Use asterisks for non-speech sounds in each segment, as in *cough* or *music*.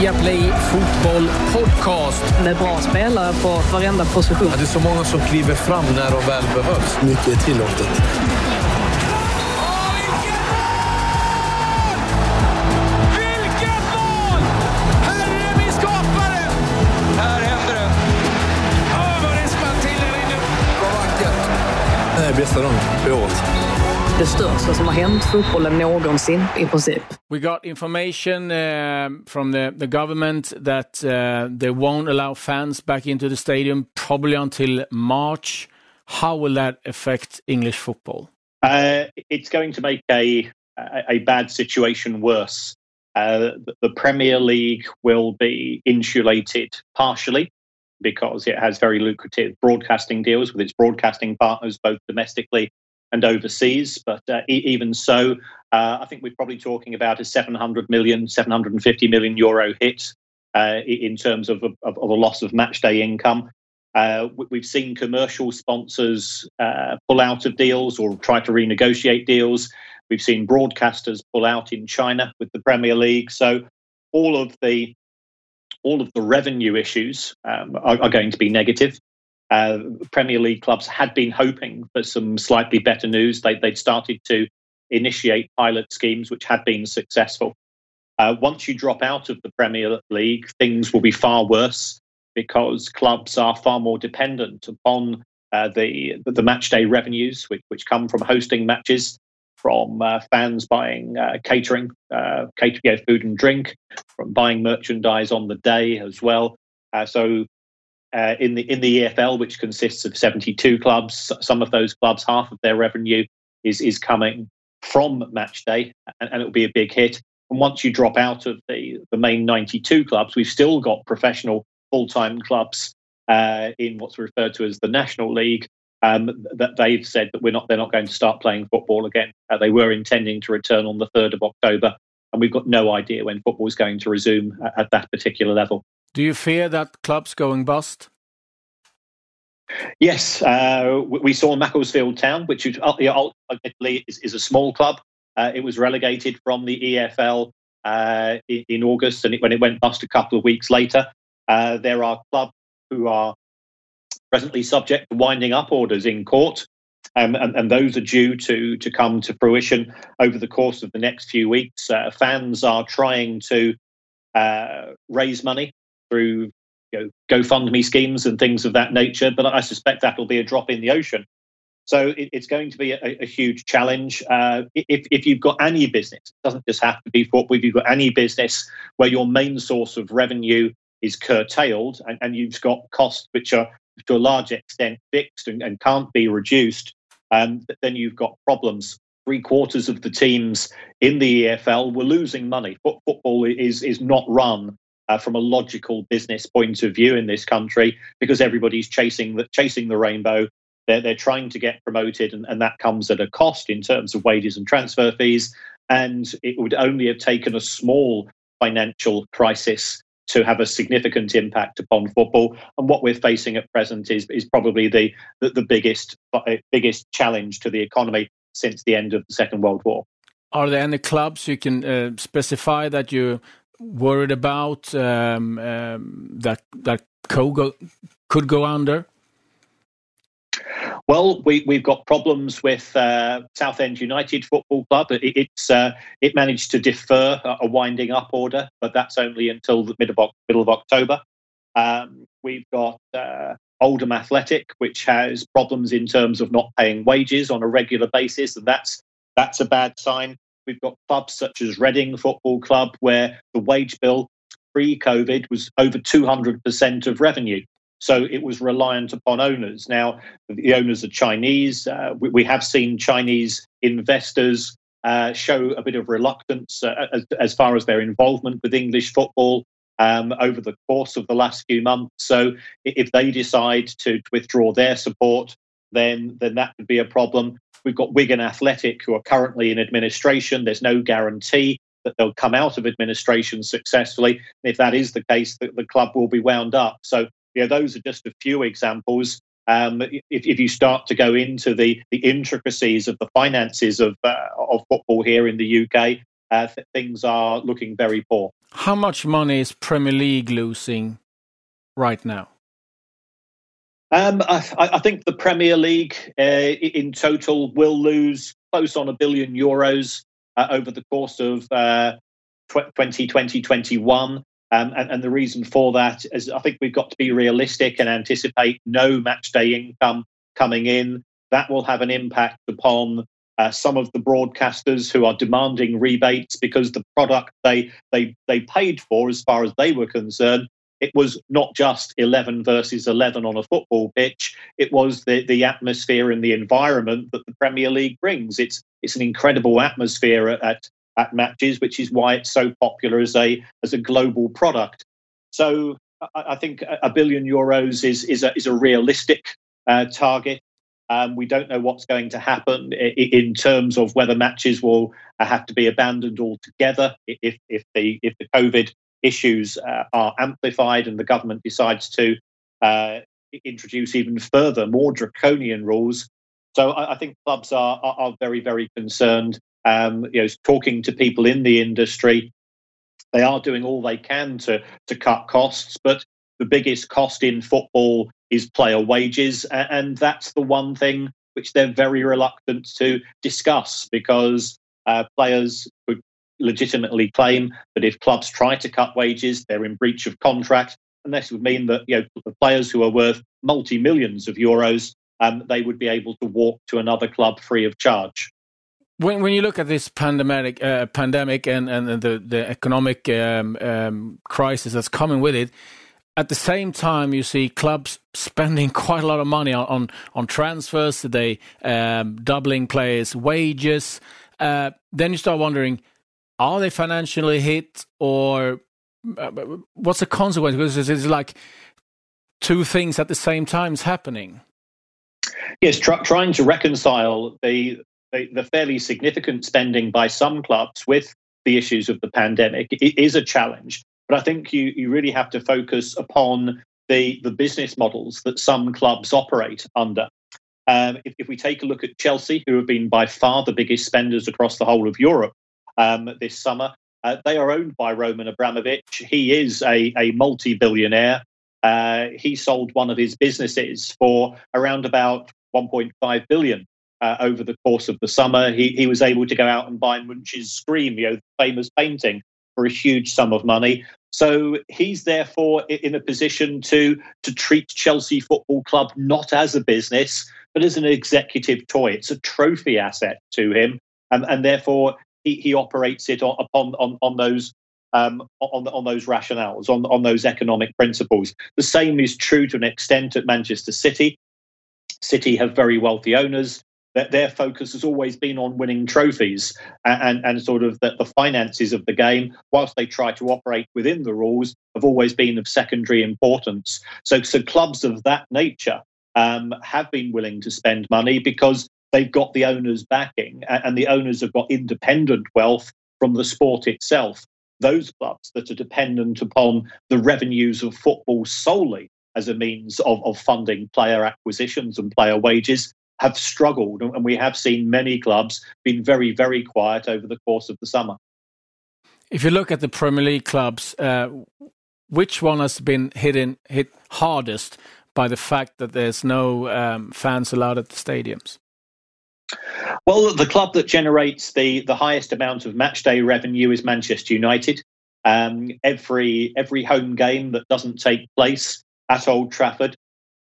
Viaplay Fotboll Podcast. Med bra spelare på varenda position. Ja, det är så många som kliver fram när de väl behövs. Mycket är tillåtet. Nej, bästa dagen på året. Det största som har hänt fotbollen någonsin i princip. We got information uh, from the, the government that uh, they won't allow fans back into the stadium probably until March. How will that affect English football? Uh, it's going to make a a, a bad situation worse. Uh, the, the Premier League will be insulated partially because it has very lucrative broadcasting deals with its broadcasting partners, both domestically and overseas. But uh, e- even so, uh, I think we're probably talking about a 700 million, 750 million euro hit uh, in terms of, of, of, a loss of match day income. Uh, we've seen commercial sponsors uh, pull out of deals or try to renegotiate deals. We've seen broadcasters pull out in China with the Premier League. So all of the all of the revenue issues um, are, are, going to be negative. Uh, Premier League clubs had been hoping for some slightly better news. They, would started to initiate pilot schemes, which had been successful. Uh, once you drop out of the Premier League, things will be far worse because clubs are far more dependent upon uh, the the match day revenues, which, which come from hosting matches, from uh, fans buying uh, catering, uh, catering, yeah, food and drink, from buying merchandise on the day as well. Uh, so uh, in the in the EFL, which consists of 72 clubs, some of those clubs, half of their revenue is is coming from match day, and, and it will be a big hit. And once you drop out of the the main 92 clubs, we've still got professional full time clubs uh, in what's referred to as the National League. Um, that they've said that we're not they're not going to start playing football again. Uh, they were intending to return on the third of October, and we've got no idea when football is going to resume at, at that particular level. Do you fear that clubs going bust? Yes, uh, we saw Macclesfield Town, which ultimately is, is a small club. Uh, it was relegated from the EFL uh, in, August, and it, when it went bust a couple of weeks later, uh, there are clubs who are presently subject to winding up orders in court. Um, and, and, those are due to, to come to fruition over the course of the next few weeks. Uh, fans are trying to uh, raise money through you know, GoFundMe schemes and things of that nature, but I suspect that will be a drop in the ocean. So it, it's going to be a, a huge challenge. Uh, if, if you've got any business, it doesn't just have to be football, if you've got any business where your main source of revenue is curtailed and, and you've got costs which are to a large extent fixed and, and can't be reduced, um, then you've got problems. Three quarters of the teams in the EFL were losing money. Football is is not run uh, from a logical business point of view in this country because everybody's chasing the chasing the rainbow. They're they're trying to get promoted, and, and that comes at a cost in terms of wages and transfer fees. And it would only have taken a small financial crisis to have a significant impact upon football. And what we're facing at present is is probably the the, the biggest uh, biggest challenge to the economy since the end of the Second World War. Are there any clubs you can uh, specify that you're worried about um, um, that that could go, could go under? Well, we, we've got problems with uh, Southend United Football Club. It, it's uh, it managed to defer a winding up order, but that's only until the middle of, middle of October. Um, we've got uh, Oldham Athletic, which has problems in terms of not paying wages on a regular basis, and that's that's a bad sign. We've got clubs such as Reading Football Club, where the wage bill pre-COVID was over 200% of revenue. So it was reliant upon owners. Now, the owners are Chinese. Uh, we, we, have seen Chinese investors uh, show a bit of reluctance uh, as, as, far as their involvement with English football um, over the course of the last few months. So if they decide to, to withdraw their support, then, then that could be a problem. We've got Wigan Athletic, who are currently in administration. There's no guarantee that they'll come out of administration successfully. If that is the case, the, the club will be wound up. So you know, those are just a few examples. Um, if, if, you start to go into the, the intricacies of the finances of, uh, of football here in the UK, uh, th- things are looking very poor. How much money is Premier League losing right now? Um, I, I, think the Premier League uh, in total will lose close on a billion euros uh, over the course of uh, 2020 21. Um, and, and, the reason for that is I think we've got to be realistic and anticipate no match day income coming in. That will have an impact upon uh, some of the broadcasters who are demanding rebates because the product they they they paid for, as far as they were concerned, it was not just 11 versus 11 on a football pitch. It was the, the atmosphere and the environment that the Premier League brings. It's it's an incredible atmosphere at, at, at matches, which is why it's so popular as a as a global product. So I, I think a billion euros is is a, is a realistic uh, target. Um, we don't know what's going to happen in terms of whether matches will uh, have to be abandoned altogether if if the if the COVID issues uh, are amplified and the government decides to uh, introduce even further, more draconian rules. So I, I think clubs are, are, are very, very concerned. Um, you know, talking to people in the industry, they are doing all they can to to cut costs, but the biggest cost in football is player wages, and that's the one thing which they're very reluctant to discuss because uh, players could legitimately claim that if clubs try to cut wages, they're in breach of contract. And this would mean that you know the players who are worth multi millions of euros, um, they would be able to walk to another club free of charge. When when you look at this pandemic, uh, pandemic and and the the economic um, um, crisis that's coming with it, at the same time you see clubs spending *laughs* quite a lot of money on on, on transfers, they um, doubling players' wages. Uh, then you start wondering are they financially hit or uh, what's the consequence? Because it's like two things at the same time is happening. Yes, tr- trying to reconcile the, the, the fairly significant spending by some clubs with the issues of the pandemic is a challenge. But I think you you really have to focus upon the the business models that some clubs operate under. Um, if, if we take a look at Chelsea, who have been by far the biggest spenders across the whole of Europe, um, this summer. Uh, they are owned by Roman Abramovich. He is a, a multi billionaire. Uh, he sold one of his businesses for around about 1.5 billion uh, over the course of the summer. He, he was able to go out and buy Munch's Scream, you know, the famous painting, for a huge sum of money. So he's therefore in a position to to treat Chelsea Football Club not as a business, but as an executive toy. It's a trophy asset to him, and, and therefore he, he operates it on, upon on, on those um, on, on those rationales, on, on those economic principles. The same is true to an extent at Manchester City. City have very wealthy owners. That their focus has always been on winning trophies and, and, and sort of the, the, finances of the game, whilst they try to operate within the rules, have always been of secondary importance. So, so clubs of that nature um, have been willing to spend money because they've got the owners backing and the owners have got independent wealth from the sport itself. Those clubs that are dependent upon the revenues of football solely as a means of, of funding player acquisitions and player wages have struggled. And we have seen many clubs being very, very quiet over the course of the summer. If you look at the Premier League clubs, uh, which one has been hit, in, hit hardest by the fact that there's no um, fans allowed at the stadiums? Well, the club that generates the, the highest amount of match day revenue is Manchester United. Um, every every home game that doesn't take place at Old Trafford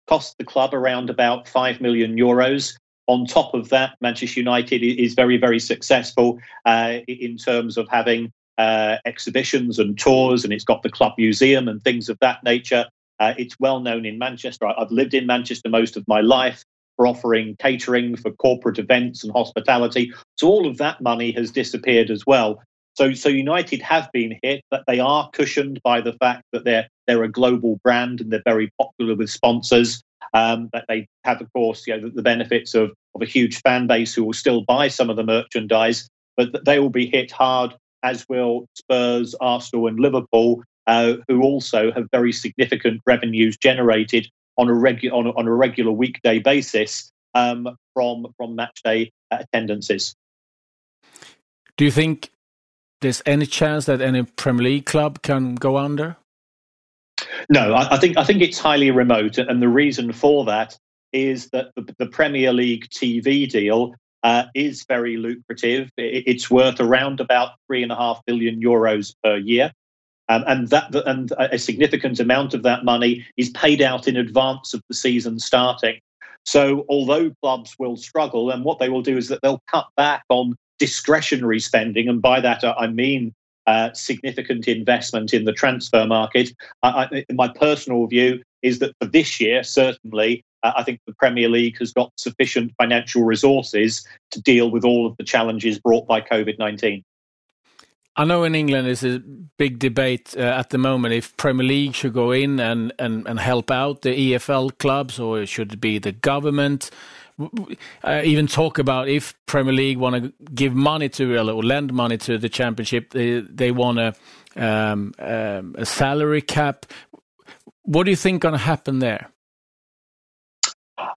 costs the club around about five million euros. On top of that, Manchester United is very very successful uh, in terms of having uh, exhibitions and tours, and it's got the club museum and things of that nature. Uh, it's well known in Manchester. I've lived in Manchester most of my life for offering catering for corporate events and hospitality. So all of that money has disappeared as well. So, so United have been hit, but they are cushioned by the fact that they're they're a global brand and they're very popular with sponsors. Um, that they have, of course, you know, the, the benefits of, of a huge fan base who will still buy some of the merchandise, but they will be hit hard, as will Spurs, Arsenal, and Liverpool, uh, who also have very significant revenues generated on a regu- on on a regular weekday basis um, from from match day attendances. Do you think there's any chance that any Premier League club can go under? No, I, I think I think it's highly remote, and the reason for that is that the, the Premier League TV deal uh, is very lucrative. It, it's worth around about three and a half billion euros per year. Um, and that and a significant amount of that money is paid out in advance of the season starting. So, although clubs will struggle, and what they will do is that they'll cut back on discretionary spending, and by that I mean uh, significant investment in the transfer market. I, I, my personal view is that for this year, certainly, uh, I think the Premier League has got sufficient financial resources to deal with all of the challenges brought by COVID 19. I know in England there's a big debate uh, at the moment if Premier League should go in and, and, and help out the EFL clubs or it should be the government. Uh, even talk about if Premier League want to give money to or lend money to the Championship, they, they want a, um, um, a salary cap. What do you think going to happen there?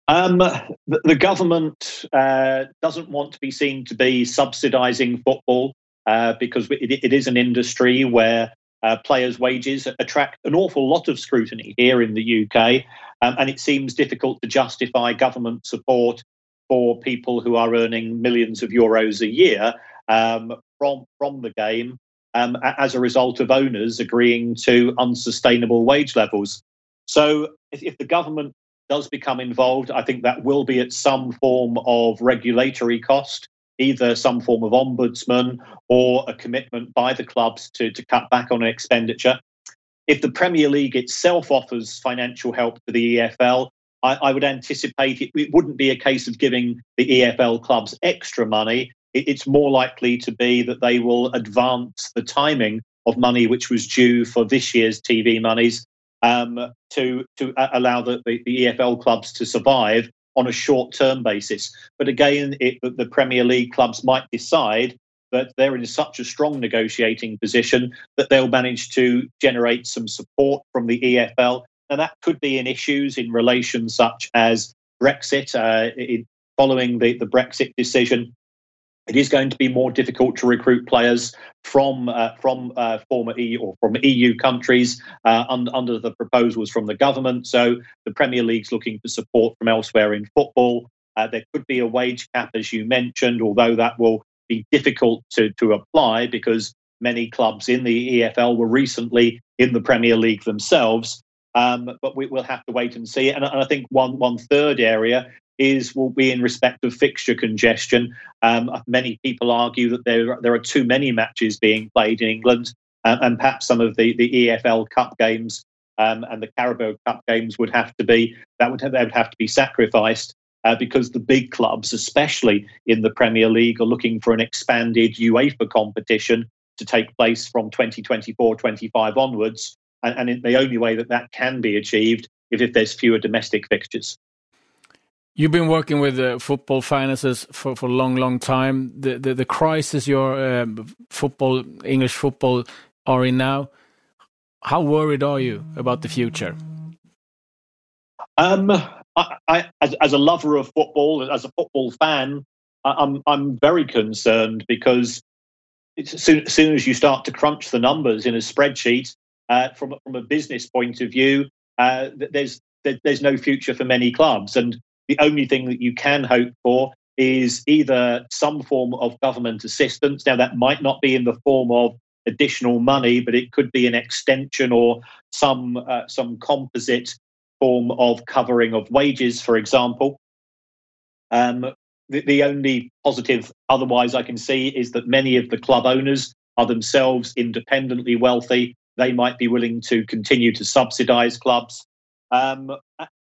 Um, the, the, government uh, doesn't want to be seen to be subsidising football uh, because it, it is an industry where uh, players' wages attract an awful lot of scrutiny here in the UK, um, and it seems difficult to justify government support for people who are earning millions of euros a year um, from from the game um, as a result of owners agreeing to unsustainable wage levels. So, if, if the government does become involved, I think that will be at some form of regulatory cost either some form of ombudsman or a commitment by the clubs to, to cut back on expenditure. If the Premier League itself offers financial help to the EFL, I, I would anticipate it, it, wouldn't be a case of giving the EFL clubs extra money. It, it's more likely to be that they will advance the timing of money which was due for this year's TV monies um, to to allow the, the, the EFL clubs to survive on a short term basis. But again, it, the Premier League clubs might decide that they're in such a strong negotiating position that they'll manage to generate some support from the EFL. And that could be in issues in relation such as Brexit. Uh, in, following the, the Brexit decision, it is going to be more difficult to recruit players from uh, from uh, former EU or from EU countries uh, un- under the proposals from the government. So the Premier League's looking for support from elsewhere in football. Uh, there could be a wage cap, as you mentioned, although that will be difficult to, to apply because many clubs in the EFL were recently in the Premier League themselves. Um, but we, will have to wait and see. And, and I think one one third area is will be in respect of fixture congestion. Um, many people argue that there there are too many matches being played in England, uh, and perhaps some of the the EFL Cup games um, and the Carabao Cup games would have to be that would have, they would have to be sacrificed. Uh, because the big clubs, especially in the Premier League, are looking for an expanded UEFA competition to take place from 2024 25 onwards. And, and the only way that that can be achieved if, if there's fewer domestic fixtures. You've been working with uh, football finances for, for a long, long time. The the, the crisis your uh, football, English football, are in now. How worried are you about the future? Um, I, I, as, as a lover of football, as a football fan, I'm I'm very concerned because as soon, as soon as you start to crunch the numbers in a spreadsheet, uh, from from a business point of view, uh, there's there's no future for many clubs, and the only thing that you can hope for is either some form of government assistance. Now, that might not be in the form of additional money, but it could be an extension or some uh, some composite form of covering of wages, for example. Um, the, the only positive otherwise I can see is that many of the club owners are themselves independently wealthy. They might be willing to continue to subsidise clubs. Um,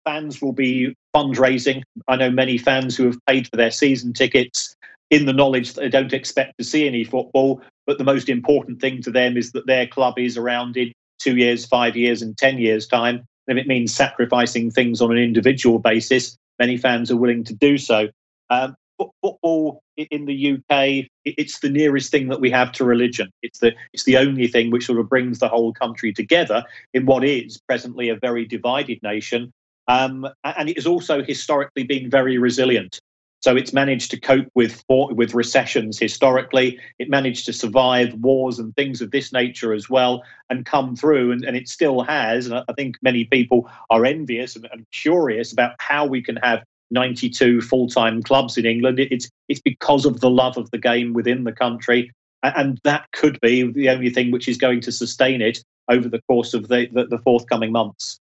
fans will be fundraising. I know many fans who have paid for their season tickets in the knowledge that they don't expect to see any football. But the most important thing to them is that their club is around in two years, five years, and 10 years' time. If it means sacrificing things on an individual basis, many fans are willing to do so. Um, football in the UK, it's the nearest thing that we have to religion. It's the it's the only thing which sort of brings the whole country together in what is presently a very divided nation. Um, and it has also historically been very resilient. So it's managed to cope with with recessions historically. It managed to survive wars and things of this nature as well, and come through. And, and it still has. And I think many people are envious and, and curious about how we can have 92 full-time clubs in England. It's it's because of the love of the game within the country, and that could be the only thing which is going to sustain it over the course of the, the, the forthcoming months.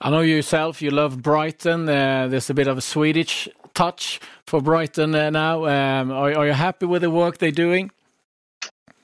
I know yourself, you love Brighton. Uh, there's a bit of a Swedish touch for Brighton uh, now. Um, are, are, you happy with the work they're doing?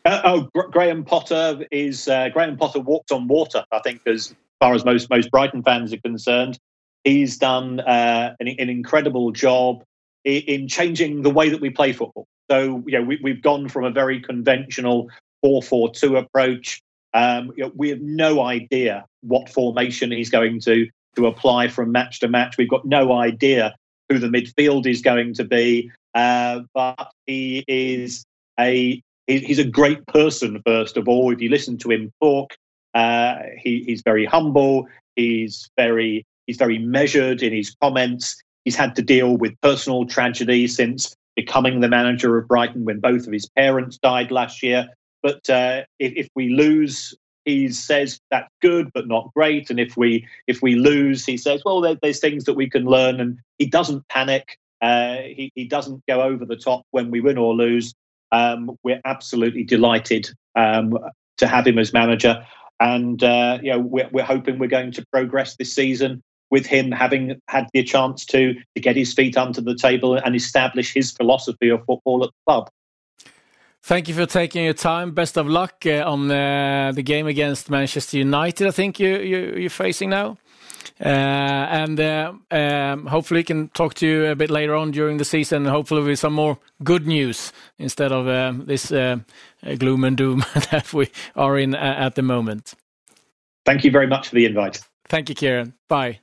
Uh, oh, Graham Potter is uh, Graham Potter walked on water. I think, as far as most most Brighton fans are concerned, he's done uh, an, an, incredible job in, in, changing the way that we play football. So, you know, we, we've gone from a very conventional four-four-two approach. Um, you know, we have no idea what formation he's going to to apply from match to match. We've got no idea who the midfield is going to be. Uh, but he is a he's a great person. First of all, if you listen to him talk, uh, he, he's very humble. He's very he's very measured in his comments. He's had to deal with personal tragedy since becoming the manager of Brighton when both of his parents died last year. But uh, if, if we lose he says that's good but not great. And if we if we lose he says well there, there's things that we can learn. And he doesn't panic. Uh, he, he doesn't go over the top when we win or lose. Um, we're absolutely delighted um, to have him as manager. And uh, you know we're, we're hoping we're going to progress this season with him having had the chance to to get his feet under the table and establish his philosophy of football at the club Thank you for taking your time. Best of luck uh, on uh, the game against Manchester United. I think you, you you're facing now, uh, and uh, um, hopefully we can talk to you a bit later on during the season. Hopefully with some more good news instead of um, this uh, gloom and doom *laughs* that we are in at the moment. Thank you very much for the invite. Thank you, Kieran. Bye.